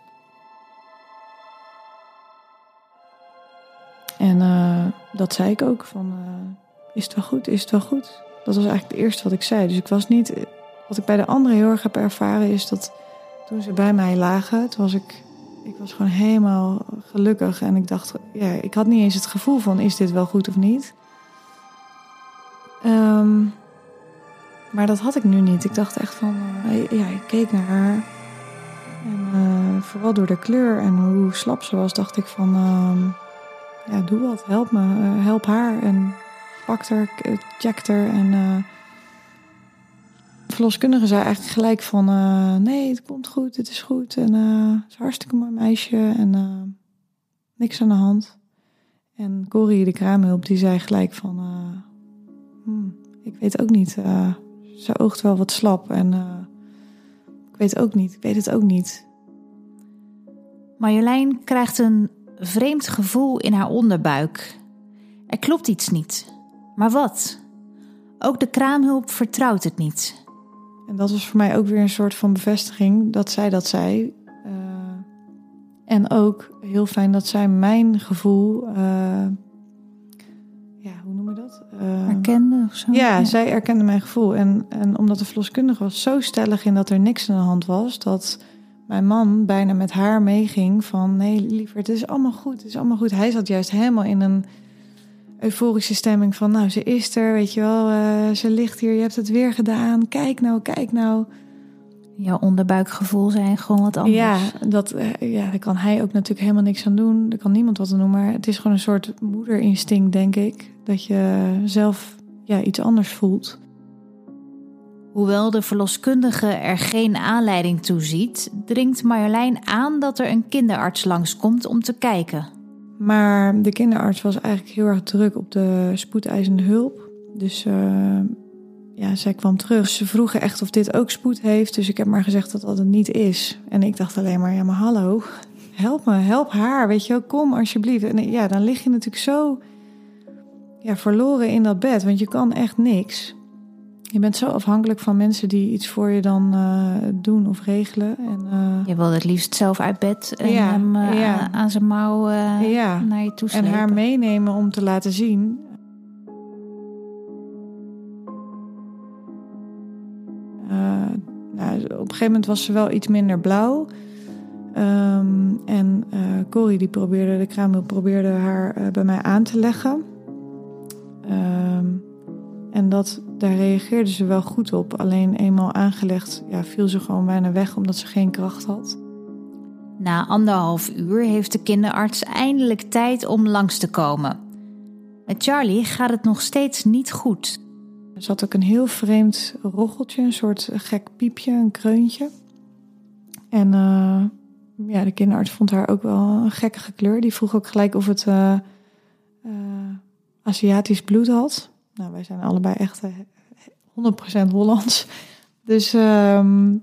En uh, dat zei ik ook van uh, is het wel goed, is het wel goed? Dat was eigenlijk het eerste wat ik zei. Dus ik was niet, wat ik bij de anderen heel erg heb ervaren is dat toen ze bij mij lagen, toen was ik ik was gewoon helemaal gelukkig. En ik dacht, ja, ik had niet eens het gevoel van, is dit wel goed of niet? Ehm, maar dat had ik nu niet. Ik dacht echt van, uh, ja, ik keek naar haar. En uh, vooral door de kleur en hoe slap ze was, dacht ik van, uh, ja, doe wat, help me, uh, help haar. En pak haar, check haar. En verloskundige zei eigenlijk gelijk van, nee, het komt goed, het is goed. En het is hartstikke mooi meisje en niks aan de hand. En Corrie, de kraamhulp, die zei gelijk van, hmm, ik weet ook niet, ze oogt wel wat slap en ik weet ook niet, ik weet het ook niet. Marjolein krijgt een vreemd gevoel in haar onderbuik. Er klopt iets niet. Maar wat? Ook de kraamhulp vertrouwt het niet. En dat was voor mij ook weer een soort van bevestiging dat zij dat zei. Uh, en ook heel fijn dat zij mijn gevoel, uh, ja, hoe noem je dat? Uh, erkende of zo? Ja, ja, zij erkende mijn gevoel. En, en omdat de verloskundige was zo stellig in dat er niks aan de hand was, dat mijn man bijna met haar meeging van nee, liever, het is allemaal goed, het is allemaal goed. Hij zat juist helemaal in een euforische stemming van nou, ze is er, weet je wel, uh, ze ligt hier, je hebt het weer gedaan, kijk nou, kijk nou. Jouw onderbuikgevoel zijn gewoon wat anders. Ja, dat, uh, ja, daar kan hij ook natuurlijk helemaal niks aan doen. Daar kan niemand wat aan doen, maar het is gewoon een soort moederinstinct, denk ik. Dat je zelf ja, iets anders voelt. Hoewel de verloskundige er geen aanleiding toe ziet, dringt Marjolein aan dat er een kinderarts langskomt om te kijken. Maar de kinderarts was eigenlijk heel erg druk op de spoedeisende hulp. Dus uh, ja, zij kwam terug. Ze vroegen echt of dit ook spoed heeft. Dus ik heb maar gezegd dat dat het niet is. En ik dacht alleen maar, ja maar hallo, help me, help haar. Weet je wel, kom alsjeblieft. En ja, dan lig je natuurlijk zo ja, verloren in dat bed. Want je kan echt niks. Je bent zo afhankelijk van mensen die iets voor je dan uh, doen of regelen. En, uh, je wilde het liefst zelf uit bed en ja, hem uh, ja. aan zijn mouw ja. naar je toe slepen. En haar meenemen om te laten zien. nou, op een gegeven moment was ze wel iets minder blauw. Um, en Corrie die probeerde, de kraamhulp probeerde haar bij mij aan te leggen. Um, en dat, daar reageerde ze wel goed op. Alleen eenmaal aangelegd ja, viel ze gewoon bijna weg omdat ze geen kracht had. Na anderhalf uur heeft de kinderarts eindelijk tijd om langs te komen. Met Charlie gaat het nog steeds niet goed. Er zat ook een heel vreemd rocheltje, een soort gek piepje, een kreuntje. En uh, ja, de kinderarts vond haar ook wel een gekkige kleur. Die vroeg ook gelijk of het uh, uh, Aziatisch bloed had. Nou, wij zijn allebei echt 100% Hollands. Dus um,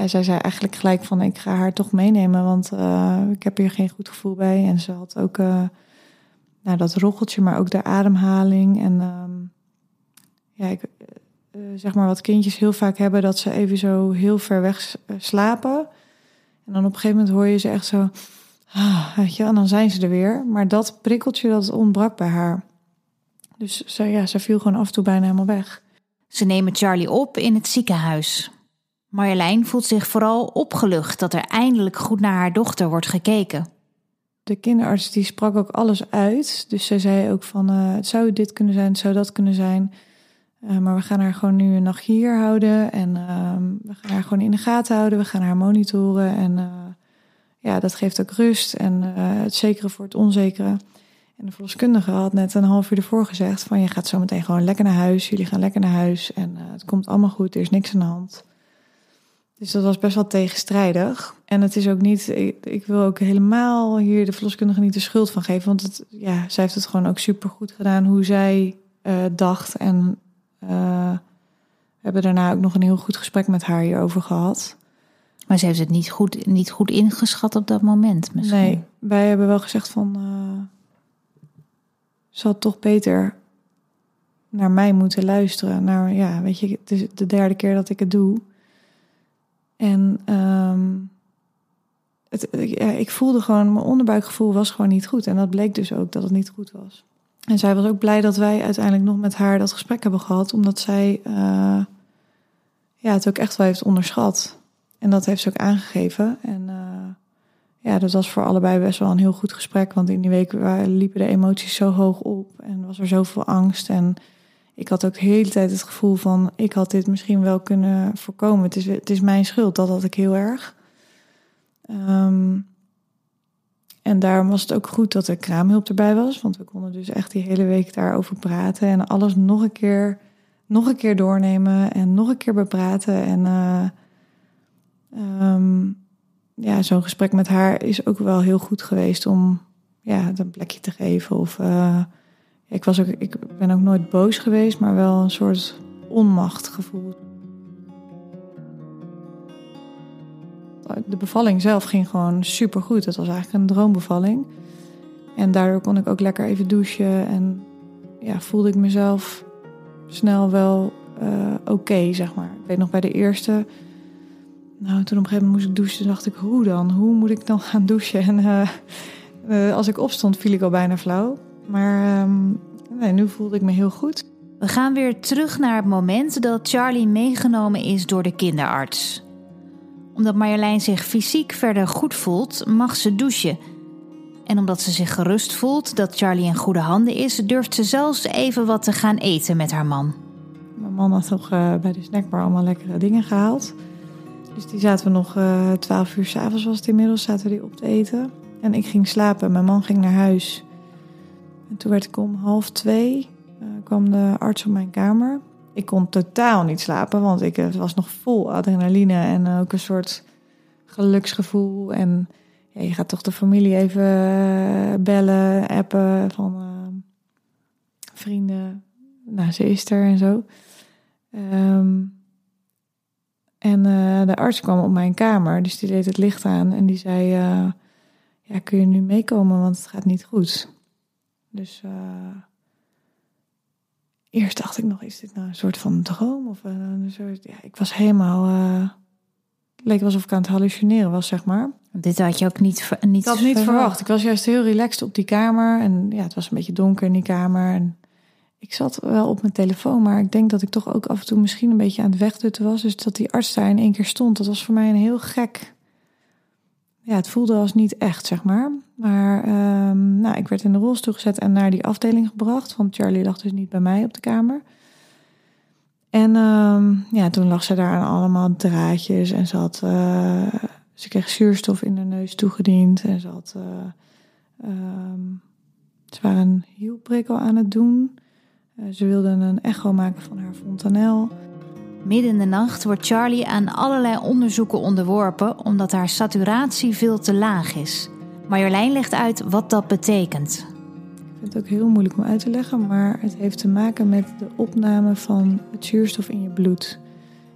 ja, zij zei eigenlijk gelijk van ik ga haar toch meenemen, want uh, ik heb hier geen goed gevoel bij. En ze had ook uh, nou, dat rocheltje, maar ook de ademhaling. En um, ja, ik, zeg maar wat kindjes heel vaak hebben, dat ze even zo heel ver weg slapen. En dan op een gegeven moment hoor je ze echt zo, ah, weet je, en dan zijn ze er weer. Maar dat prikkeltje, dat ontbrak bij haar. Dus ze, ja, ze viel gewoon af en toe bijna helemaal weg. Ze nemen Charlie op in het ziekenhuis. Marjolein voelt zich vooral opgelucht dat er eindelijk goed naar haar dochter wordt gekeken. De kinderarts die sprak ook alles uit. Dus zij zei ook van uh, het zou dit kunnen zijn, het zou dat kunnen zijn. Uh, maar we gaan haar gewoon nu een nacht hier houden. En uh, we gaan haar gewoon in de gaten houden. We gaan haar monitoren. En uh, ja, dat geeft ook rust. En het zekere voor het onzekere. En de verloskundige had net een half uur ervoor gezegd van je gaat zo meteen gewoon lekker naar huis. Jullie gaan lekker naar huis en uh, het komt allemaal goed. Er is niks aan de hand. Dus dat was best wel tegenstrijdig. En het is ook niet, ik, wil ook helemaal hier de verloskundige niet de schuld van geven. Want het, ja, zij heeft het gewoon ook super goed gedaan hoe zij uh, dacht. En we hebben daarna ook nog een heel goed gesprek met haar hierover gehad. Maar ze heeft het niet goed, niet goed ingeschat op dat moment misschien. Nee, wij hebben wel gezegd van zal toch beter naar mij moeten luisteren. Naar, ja, weet je, het is de derde keer dat ik het doe. En um, het, ja, ik voelde gewoon, mijn onderbuikgevoel was gewoon niet goed. En dat bleek dus ook dat het niet goed was. En zij was ook blij dat wij uiteindelijk nog met haar dat gesprek hebben gehad. Omdat zij uh, ja, het ook echt wel heeft onderschat. En dat heeft ze ook aangegeven. En ja, dat was voor allebei best wel een heel goed gesprek. Want in die week liepen de emoties zo hoog op en was er zoveel angst. En ik had ook de hele tijd het gevoel van, ik had dit misschien wel kunnen voorkomen. Het is, het is mijn schuld, dat had ik heel erg. Ehm, en daarom was het ook goed dat er kraamhulp erbij was. Want we konden dus echt die hele week daarover praten. En alles nog een keer, nog een keer doornemen en nog een keer bepraten. En uh, ja, zo'n gesprek met haar is ook wel heel goed geweest om ja, het een plekje te geven. Of uh, ik, was ook, ik ben ook nooit boos geweest, maar wel een soort onmacht gevoeld. De bevalling zelf ging gewoon super goed. Het was eigenlijk een droombevalling. En daardoor kon ik ook lekker even douchen. En ja, voelde ik mezelf snel wel uh, oké, zeg maar. Ik weet nog bij de eerste nou, toen op een gegeven moment moest ik douchen. dacht ik, hoe dan? Hoe moet ik dan gaan douchen? En uh, uh, als ik opstond, viel ik al bijna flauw. Maar um, nee, nu voelde ik me heel goed. We gaan weer terug naar het moment dat Charlie meegenomen is door de kinderarts. Omdat Marjolein zich fysiek verder goed voelt, mag ze douchen. En omdat ze zich gerust voelt dat Charlie in goede handen is, durft ze zelfs even wat te gaan eten met haar man. Mijn man had toch uh, bij de snackbar allemaal lekkere dingen gehaald. Dus die zaten we nog uh, twaalf uur s'avonds was het inmiddels, zaten we die op te eten. En ik ging slapen, mijn man ging naar huis. En toen werd ik om half twee, uh, kwam de arts op mijn kamer. Ik kon totaal niet slapen, want ik was nog vol adrenaline en ook een soort geluksgevoel. En ja, je gaat toch de familie even bellen, appen van vrienden. Nou, ze is er en zo. Um, en uh, de arts kwam op mijn kamer, dus die deed het licht aan en die zei: uh, Ja, kun je nu meekomen, want het gaat niet goed. Dus uh, eerst dacht ik nog: Is dit nou een soort van droom? Of een soort. Ja, ik was helemaal. Het leek alsof ik aan het hallucineren was, zeg maar. Dit had je ook niet, niet ik had niet verwacht. Ik was juist heel relaxed op die kamer. En ja, het was een beetje donker in die kamer. En ik zat wel op mijn telefoon, maar ik denk dat ik toch ook af en toe misschien een beetje aan het wegdutten was. Dus dat die arts daar in één keer stond, dat was voor mij een heel gek. Ja, het voelde als niet echt, zeg maar. Maar um, nou, ik werd in de rolstoel gezet en naar die afdeling gebracht. Want Charlie lag dus niet bij mij op de kamer. En um, ja, toen lag ze daar aan allemaal draadjes en ze had. Uh, ze kreeg zuurstof in de neus toegediend en ze had. Uh, um, ze waren een hielprikkel aan het doen. Eh, ze wilden een echo maken van haar fontanel. Midden in de nacht wordt Charlie aan allerlei onderzoeken onderworpen omdat haar saturatie veel te laag is. Marjolein legt uit wat dat betekent. Ik vind het ook heel moeilijk om uit te leggen, maar het heeft te maken met de opname van het zuurstof in je bloed.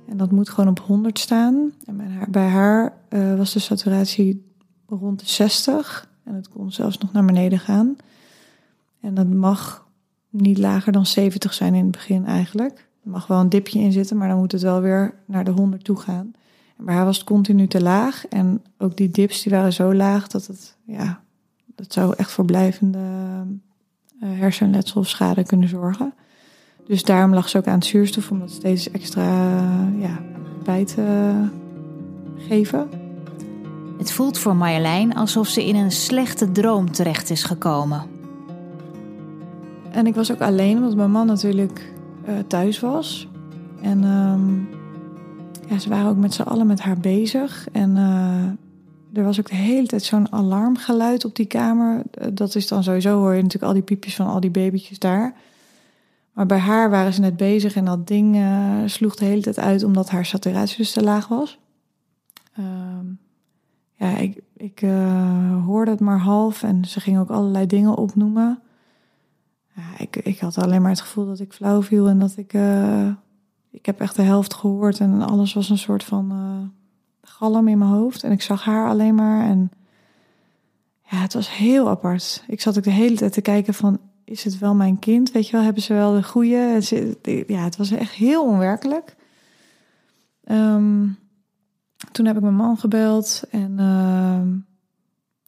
En dat moet gewoon op 100 staan. En bij haar, bij haar uh, was de saturatie rond de 60 en het kon zelfs nog naar beneden gaan. En dat mag niet lager dan 70 zijn in het begin eigenlijk. Er mag wel een dipje in zitten, maar dan moet het wel weer naar de 100 toe gaan. Bij haar was het continu te laag. En ook die dips die waren zo laag dat het, ja, dat zou echt voor blijvende uh, hersenletsel of schade kunnen zorgen. Dus daarom lag ze ook aan het zuurstof om dat steeds extra uh, ja, bij te geven. Het voelt voor Marjolein alsof ze in een slechte droom terecht is gekomen. En ik was ook alleen, omdat mijn man natuurlijk uh, thuis was. En um, ja, ze waren ook met z'n allen met haar bezig. En uh, er was ook de hele tijd zo'n alarmgeluid op die kamer. Uh, dat is dan sowieso, hoor je natuurlijk al die piepjes van al die babytjes daar. Maar bij haar waren ze net bezig en dat ding sloeg de hele tijd uit omdat haar saturatie dus te laag was. Um, ja, ik, ik hoorde het maar half en ze ging ook allerlei dingen opnoemen ik, ik had alleen maar het gevoel dat ik flauw viel en dat ik. Uh, ik heb echt de helft gehoord en alles was een soort van uh, galm in mijn hoofd. En ik zag haar alleen maar. En ja, het was heel apart. Ik zat ook de hele tijd te kijken van, is het wel mijn kind? Weet je wel, hebben ze wel de goede? Ja, het was echt heel onwerkelijk. Um, toen heb ik mijn man gebeld en uh,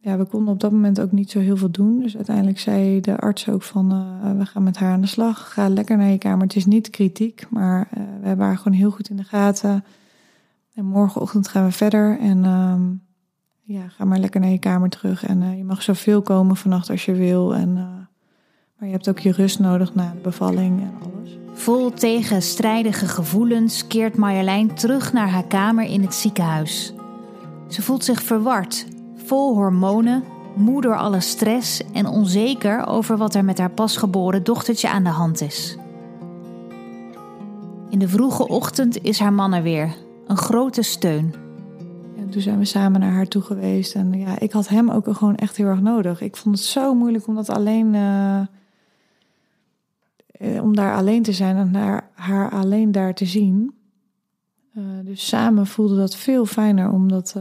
ja, we konden op dat moment ook niet zo heel veel doen. Dus uiteindelijk zei de arts ook van, uh, we gaan met haar aan de slag. Ga lekker naar je kamer. Het is niet kritiek, maar uh, we hebben haar gewoon heel goed in de gaten. En morgenochtend gaan we verder. En uh, ja, ga maar lekker naar je kamer terug. En uh, je mag zoveel komen vannacht als je wil. En, maar je hebt ook je rust nodig na de bevalling en alles. Vol tegenstrijdige gevoelens keert Marjolein terug naar haar kamer in het ziekenhuis. Ze voelt zich verward, vol hormonen, moe door alle stress en onzeker over wat er met haar pasgeboren dochtertje aan de hand is. In de vroege ochtend is haar man er weer, een grote steun. En toen zijn we samen naar haar toe geweest. En ja, ik had hem ook gewoon echt heel erg nodig. Ik vond het zo moeilijk om dat alleen. Uh, om daar alleen te zijn en haar, haar alleen daar te zien. Uh, dus samen voelde dat veel fijner, omdat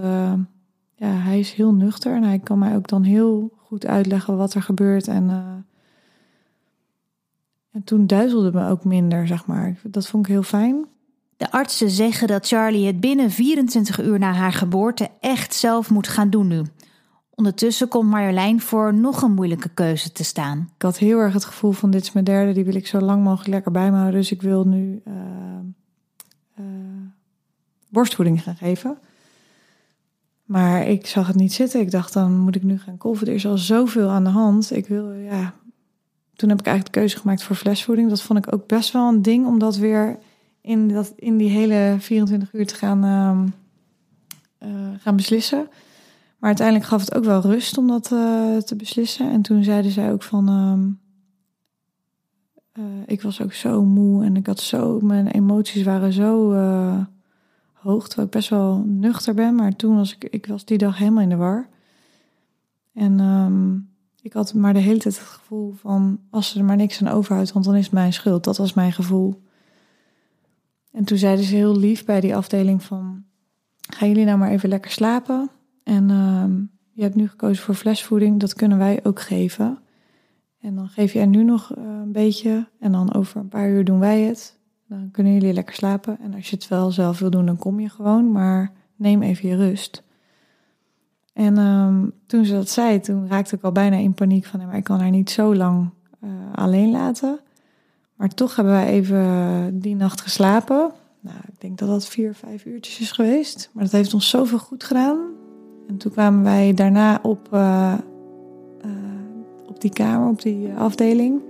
ja, hij is heel nuchter en hij kan mij ook dan heel goed uitleggen wat er gebeurt. En, en toen duizelde me ook minder, zeg maar. Dat vond ik heel fijn. De artsen zeggen dat Charlie het binnen 24 uur na haar geboorte echt zelf moet gaan doen nu. Ondertussen komt Marjolein voor nog een moeilijke keuze te staan. Ik had heel erg het gevoel van dit is mijn derde, die wil ik zo lang mogelijk lekker bij me houden. Dus ik wil nu uh, uh, borstvoeding gaan geven. Maar ik zag het niet zitten. Ik dacht dan moet ik nu gaan kolven. Er is al zoveel aan de hand. Ik wil, ja. Toen heb ik eigenlijk de keuze gemaakt voor flesvoeding. Dat vond ik ook best wel een ding om dat weer in, dat, in die hele 24 uur te gaan, uh, uh, gaan beslissen. Maar uiteindelijk gaf het ook wel rust om dat uh, te beslissen. En toen zeiden zij ook van. ik was ook zo moe en ik had zo. Mijn emoties waren zo hoog. Terwijl ik best wel nuchter ben. Maar toen was ik. Ik was die dag helemaal in de war. En um, ik had maar de hele tijd het gevoel van. Als ze er maar niks aan overhoudt, want dan is het mijn schuld. Dat was mijn gevoel. En toen zeiden ze heel lief bij die afdeling van... gaan jullie nou maar even lekker slapen. En uh, je hebt nu gekozen voor flesvoeding. Dat kunnen wij ook geven. En dan geef jij nu nog uh, een beetje. En dan over een paar uur doen wij het. Kunnen jullie lekker slapen. En als je het wel zelf wil doen, dan kom je gewoon. Maar neem even je rust. En um, toen ze dat zei, toen raakte ik al bijna in paniek van... maar ik kan haar niet zo lang uh, alleen laten... Maar toch hebben wij even die nacht geslapen. Nou, ik denk dat dat vier, vijf uurtjes is geweest. Maar dat heeft ons zoveel goed gedaan. En toen kwamen wij daarna op, uh, uh, op die kamer, op die afdeling.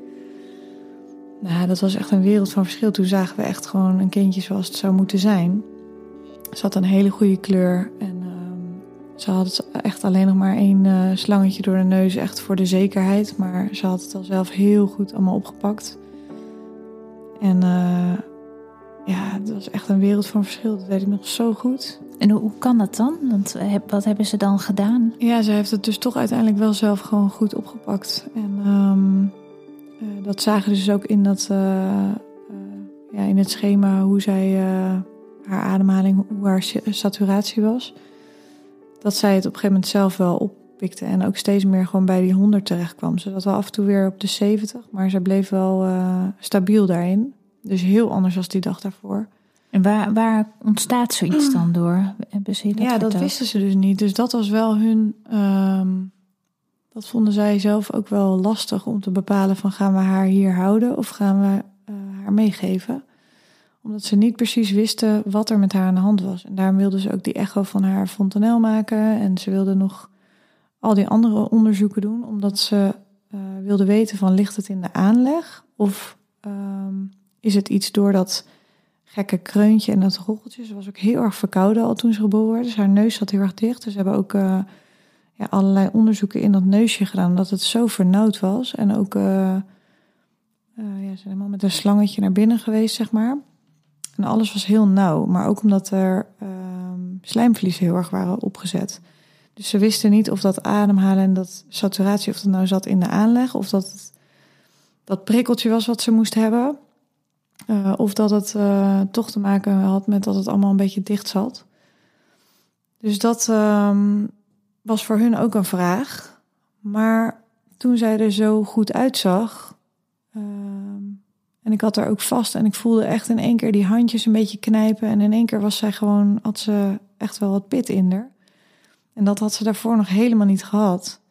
Nou, dat was echt een wereld van verschil. Toen zagen we echt gewoon een kindje zoals het zou moeten zijn. Ze had een hele goede kleur. En uh, ze had echt alleen nog maar één uh, slangetje door de neus. Echt voor de zekerheid. Maar ze had het al zelf heel goed allemaal opgepakt. En uh, ja, het was echt een wereld van verschil. Dat weet ik nog zo goed. En hoe kan dat dan? Want wat hebben ze dan gedaan? Ja, ze heeft het dus toch uiteindelijk wel zelf gewoon goed opgepakt. En um, uh, dat zagen dus ook in, dat, uh, ja, in het schema hoe zij haar ademhaling, hoe haar saturatie was. Dat zij het op een gegeven moment zelf wel oppikte. En ook steeds meer gewoon bij die 100 terecht kwam. Ze zat wel af en toe weer op de 70, maar ze bleef wel stabiel daarin. Dus heel anders als die dag daarvoor. En waar, waar ontstaat zoiets dan door? Hebben ze dat ja, dat wisten ze dus niet. Dus dat was wel hun. Um, dat vonden zij zelf ook wel lastig om te bepalen: van gaan we haar hier houden of gaan we uh, haar meegeven? Omdat ze niet precies wisten wat er met haar aan de hand was. En daarom wilden ze ook die echo van haar fontanel maken. En ze wilden nog al die andere onderzoeken doen, omdat ze uh, wilden weten: van ligt het in de aanleg of um, is het iets door dat gekke kreuntje en dat rocheltje. Ze was ook heel erg verkouden al toen ze geboren werd. Dus haar neus zat heel erg dicht. Dus ze hebben ook uh, ja, allerlei onderzoeken in dat neusje gedaan. Omdat het zo vernauwd was. En ook, uh, uh, ja, ze zijn helemaal met een slangetje naar binnen geweest, zeg maar. En alles was heel nauw. Maar ook omdat er ehm, slijmvliezen heel erg waren opgezet. Dus ze wisten niet of dat ademhalen en dat saturatie, of dat nou zat in de aanleg. Of dat het, dat prikkeltje was wat ze moest hebben. Uh, of dat het uh, toch te maken had met dat het allemaal een beetje dicht zat. Dus dat um, was voor hun ook een vraag. Maar toen zij er zo goed uitzag. Um, en ik had er ook vast en ik voelde echt in één keer die handjes een beetje knijpen. En in één keer was zij gewoon, had ze echt wel wat pit in haar. En dat had ze daarvoor nog helemaal niet gehad.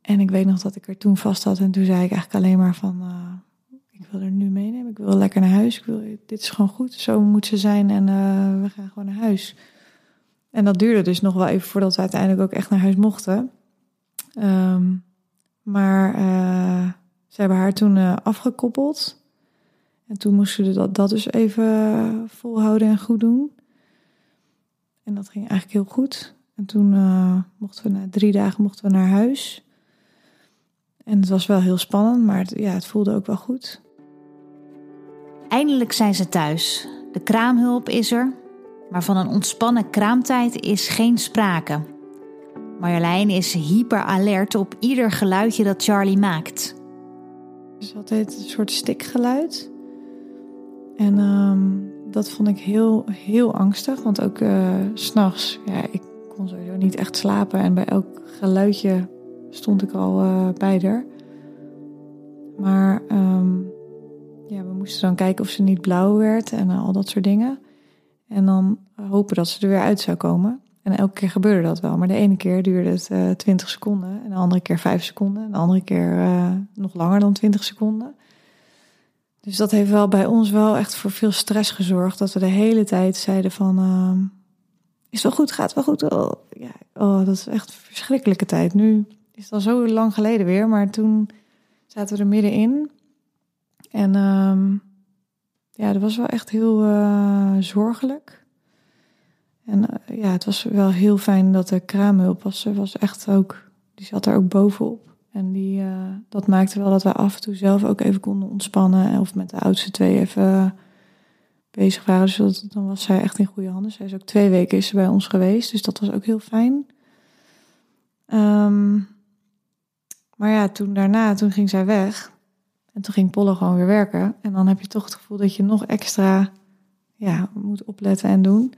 En ik weet nog dat ik er toen vast had en toen zei ik eigenlijk alleen maar van... Uh, ik wil er nu meenemen. Ik wil lekker naar huis. Ik wil, dit is gewoon goed. Zo moet ze zijn en uh, we gaan gewoon naar huis. En dat duurde dus nog wel even voordat we uiteindelijk ook echt naar huis mochten. Ehm, maar uh, ze hebben haar toen uh, afgekoppeld. En toen moesten we dat, dat dus even volhouden en goed doen. En dat ging eigenlijk heel goed. En toen uh, mochten we na drie dagen mochten we naar huis. En het was wel heel spannend, maar ja, het voelde ook wel goed. Eindelijk zijn ze thuis. De kraamhulp is er, maar van een ontspannen kraamtijd is geen sprake. Marjolein is hyper alert op ieder geluidje dat Charlie maakt. Het is altijd een soort stikgeluid. En um, dat vond ik heel, heel angstig. Want ook uh, s'nachts, ja, ik kon sowieso niet echt slapen. En bij elk geluidje stond ik al uh, bij haar. Maar um, ja, we moesten dan kijken of ze niet blauw werd en uh, al dat soort dingen. En dan hopen dat ze er weer uit zou komen. En elke keer gebeurde dat wel. Maar de ene keer duurde het uh, 20 seconden. En de andere keer 5 seconden. En de andere keer uh, nog langer dan 20 seconden. Dus dat heeft wel bij ons wel echt voor veel stress gezorgd. Dat we de hele tijd zeiden van... Uh, is wel goed, gaat wel goed. Oh, ja, oh, dat is echt een verschrikkelijke tijd. Nu is het al zo lang geleden weer. Maar toen zaten we er middenin. En um, ja, dat was wel echt heel uh, zorgelijk. En uh, ja, het was wel heel fijn dat de kraamhulp was. Er was echt ook, die zat er ook bovenop. En die, uh, dat maakte wel dat we af en toe zelf ook even konden ontspannen. Of met de oudste twee even bezig waren. Dus dat, dan was zij echt in goede handen. Zij is ook twee weken is ze bij ons geweest. Dus dat was ook heel fijn. Um, maar ja, toen daarna, toen ging zij weg. En toen ging Polle gewoon weer werken. En dan heb je toch het gevoel dat je nog extra ja, moet opletten en doen.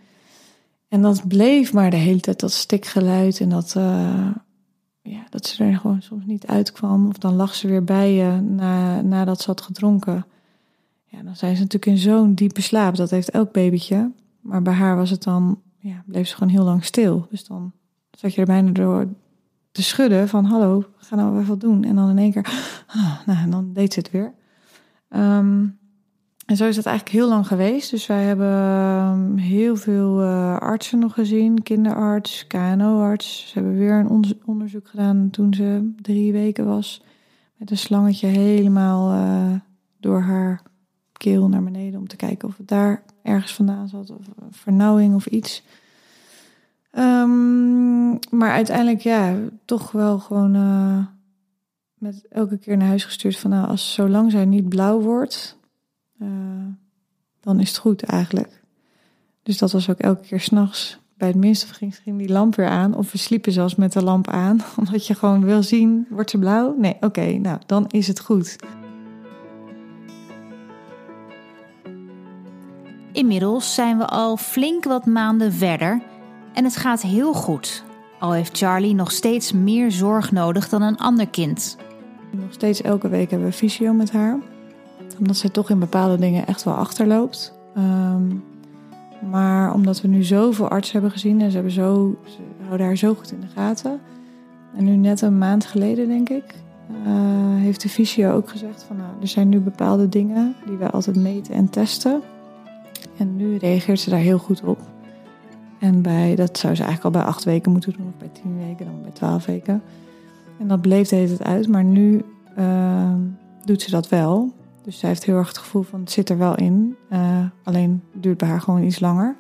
En dat bleef maar de hele tijd dat stikgeluid en dat, uh, ja, dat ze er gewoon soms niet uitkwam. Of dan lag ze weer bij je na, nadat ze had gedronken. Ja, dan zijn ze natuurlijk in zo'n diepe slaap. Dat heeft elk babytje. Maar bij haar was het dan, ja, bleef ze gewoon heel lang stil. Dus dan zat je er bijna door te schudden van hallo, ga nou even wat doen. En dan in één keer, ah, nou, en dan deed ze het weer. Um, en zo is het eigenlijk heel lang geweest. Dus wij hebben heel veel uh, artsen nog gezien. Kinderarts, KNO-arts. Ze hebben weer een onderzoek gedaan toen ze drie weken was. Met een slangetje helemaal uh, door haar keel naar beneden. Om te kijken of het daar ergens vandaan zat. Of vernauwing of iets. Um, maar uiteindelijk ja, toch wel gewoon uh, met elke keer naar huis gestuurd van nou, als zolang zij niet blauw wordt, uh, dan is het goed eigenlijk. Dus dat was ook elke keer s'nachts. Bij het minste ging, ging die lamp weer aan. Of we sliepen zelfs met de lamp aan. Omdat je gewoon wil zien, wordt ze blauw? Nee, oké, nou, dan is het goed. Inmiddels zijn we al flink wat maanden verder en het gaat heel goed. Al heeft Charlie nog steeds meer zorg nodig dan een ander kind. Nog steeds elke week hebben we fysio met haar. Omdat zij toch in bepaalde dingen echt wel achterloopt. Um, maar omdat we nu zoveel artsen hebben gezien en ze, hebben zo, ze houden haar zo goed in de gaten. En nu net een maand geleden, denk ik, uh, heeft de fysio ook gezegd van nou, er zijn nu bepaalde dingen die wij altijd meten en testen. En nu reageert ze daar heel goed op. En bij, dat zou ze eigenlijk al bij acht weken moeten doen, of bij tien weken, dan bij twaalf weken. En dat bleef de hele tijd uit, maar nu uh, doet ze dat wel. Dus zij heeft heel erg het gevoel van het zit er wel in. Uh, alleen duurt bij haar gewoon iets langer.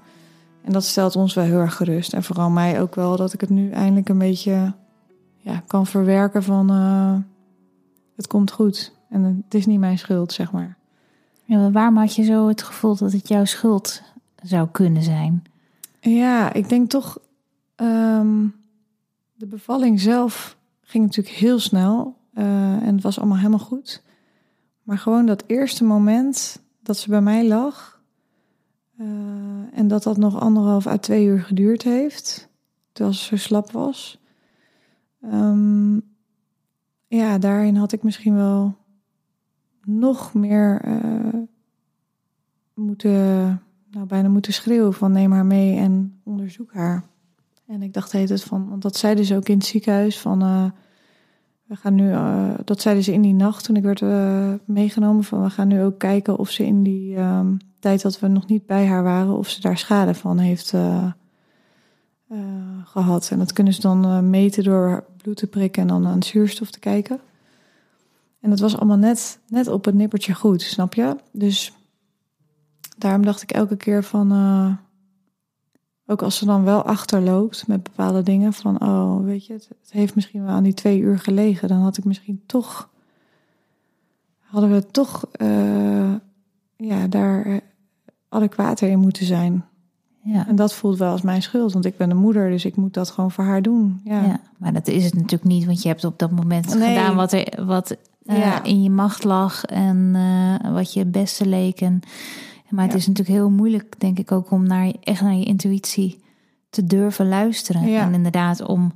En dat stelt ons wel heel erg gerust. En vooral mij ook wel dat ik het nu eindelijk een beetje ja, kan verwerken van uh, het komt goed. En het is niet mijn schuld, zeg maar. Ja, maar waarom had je zo het gevoel dat het jouw schuld zou kunnen zijn? Ja, ik denk toch. Um, de bevalling zelf ging natuurlijk heel snel. Uh, en het was allemaal helemaal goed. Maar gewoon dat eerste moment dat ze bij mij lag. Uh, en dat dat nog anderhalf à twee uur geduurd heeft. Terwijl ze slap was. Um, ja, daarin had ik misschien wel nog meer uh, moeten nou, bijna moeten schreeuwen van neem haar mee en onderzoek haar. En ik dacht heet het van, want dat zeiden ze ook in het ziekenhuis van uh, we gaan nu, uh, dat zeiden ze in die nacht toen ik werd uh, meegenomen van we gaan nu ook kijken of ze in die um, tijd dat we nog niet bij haar waren, of ze daar schade van heeft gehad. En dat kunnen ze dan eh, meten door bloed te prikken en dan aan zuurstof te kijken. En dat was allemaal net, net op het nippertje goed, snap je? Dus daarom dacht ik elke keer van, eh, ook als ze dan wel achterloopt met bepaalde dingen, van oh, weet je, het, het heeft misschien wel aan die twee uur gelegen. Dan had ik misschien toch, hadden we toch, uh, ja, daar adequater in moeten zijn. Ja. En dat voelt wel als mijn schuld, want ik ben de moeder, dus ik moet dat gewoon voor haar doen. Ja, ja, maar dat is het natuurlijk niet, want je hebt op dat moment Nee. gedaan wat, er, wat eh, Ja. in je macht lag en eh, wat je het beste leek. En, maar het Ja. is natuurlijk heel moeilijk, denk ik ook, om naar echt naar je intuïtie te durven luisteren. Ja. En inderdaad, om,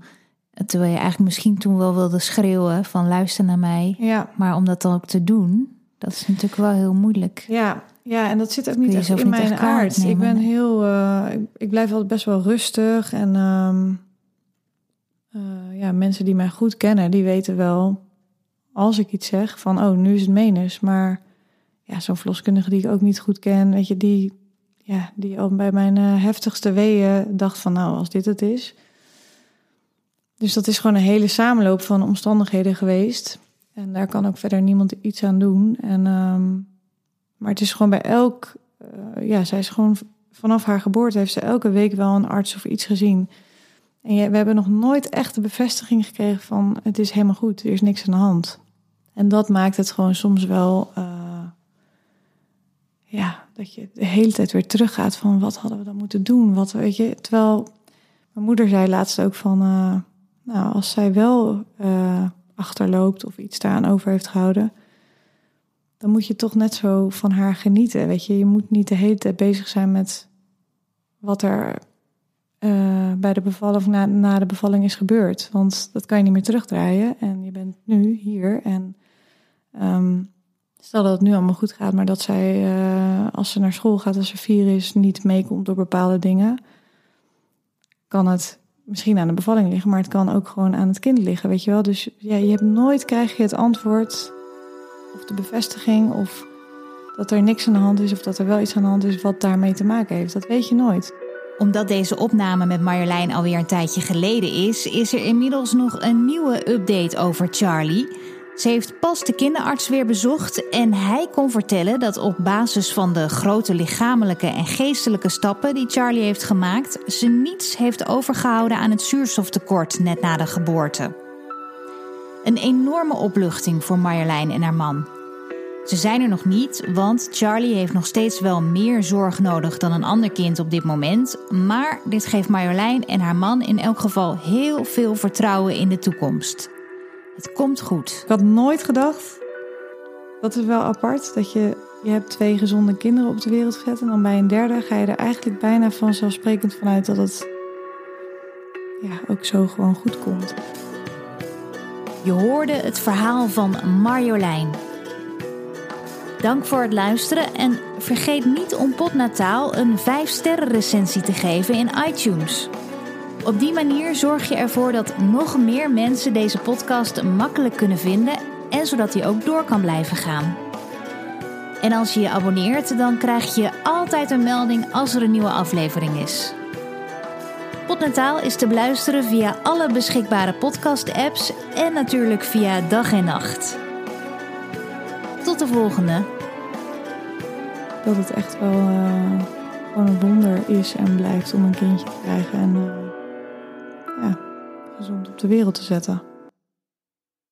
terwijl je eigenlijk misschien toen wel wilde schreeuwen van luister naar mij, ja, maar om dat dan ook te doen, dat is natuurlijk wel heel moeilijk. ja, ja, en dat zit ook niet echt in niet mijn echt kwalijk aard. Ik ben heel, eh, ik, ik blijf altijd best wel rustig en ehm, eh, ja, mensen die mij goed kennen, die weten wel als ik iets zeg van oh nu is het menens, maar ja, zo'n verloskundige die ik ook niet goed ken, weet je, die, ja, die al bij mijn eh, heftigste weeën dacht van nou als dit het is. Dus dat is gewoon een hele samenloop van omstandigheden geweest. En daar kan ook verder niemand iets aan doen. En, ehm, maar het is gewoon bij elk... eh, ja, zij is gewoon vanaf haar geboorte... heeft ze elke week wel een arts of iets gezien. En we hebben nog nooit echt de bevestiging gekregen van... het is helemaal goed, er is niks aan de hand. En dat maakt het gewoon soms wel... eh, ja, dat je de hele tijd weer teruggaat van... wat hadden we dan moeten doen? Wat, weet je, terwijl mijn moeder zei laatst ook van... eh, nou, als zij wel eh, achterloopt of iets daaraan over heeft gehouden, dan moet je toch net zo van haar genieten. Weet je, je moet niet de hele tijd bezig zijn met wat er eh, bij de bevalling of na, na de bevalling is gebeurd. Want dat kan je niet meer terugdraaien. En je bent nu hier. En ehm, stel dat het nu allemaal goed gaat, maar dat zij, eh, als ze naar school gaat, als ze vier is, niet meekomt door bepaalde dingen, kan het misschien aan de bevalling liggen, maar het kan ook gewoon aan het kind liggen, weet je wel. Dus ja, je hebt nooit krijg je het antwoord of de bevestiging of dat er niks aan de hand is of dat er wel iets aan de hand is wat daarmee te maken heeft. Dat weet je nooit. Omdat deze opname met Marjolein alweer een tijdje geleden is, is er inmiddels nog een nieuwe update over Charlie. Ze heeft pas de kinderarts weer bezocht en hij kon vertellen dat op basis van de grote lichamelijke en geestelijke stappen die Charlie heeft gemaakt, ze niets heeft overgehouden aan het zuurstoftekort net na de geboorte. Een enorme opluchting voor Marjolein en haar man. Ze zijn er nog niet, want Charlie heeft nog steeds wel meer zorg nodig dan een ander kind op dit moment. Maar dit geeft Marjolein en haar man in elk geval heel veel vertrouwen in de toekomst. Het komt goed. Ik had nooit gedacht, dat is wel apart, dat je, je hebt twee gezonde kinderen op de wereld gezet en dan bij een derde ga je er eigenlijk bijna vanzelfsprekend vanuit dat het ja, ook zo gewoon goed komt. Je hoorde het verhaal van Marjolein. Dank voor het luisteren en vergeet niet om Potnataal een 5-sterren recensie te geven in iTunes. Op die manier zorg je ervoor dat nog meer mensen deze podcast makkelijk kunnen vinden en zodat hij ook door kan blijven gaan. En als je je abonneert, dan krijg je altijd een melding als er een nieuwe aflevering is. Potnataal is te beluisteren via alle beschikbare podcast-apps en natuurlijk via dag en nacht. Tot de volgende. Dat het echt wel gewoon een wonder is en blijft om een kindje te krijgen en eh, ja, gezond op de wereld te zetten.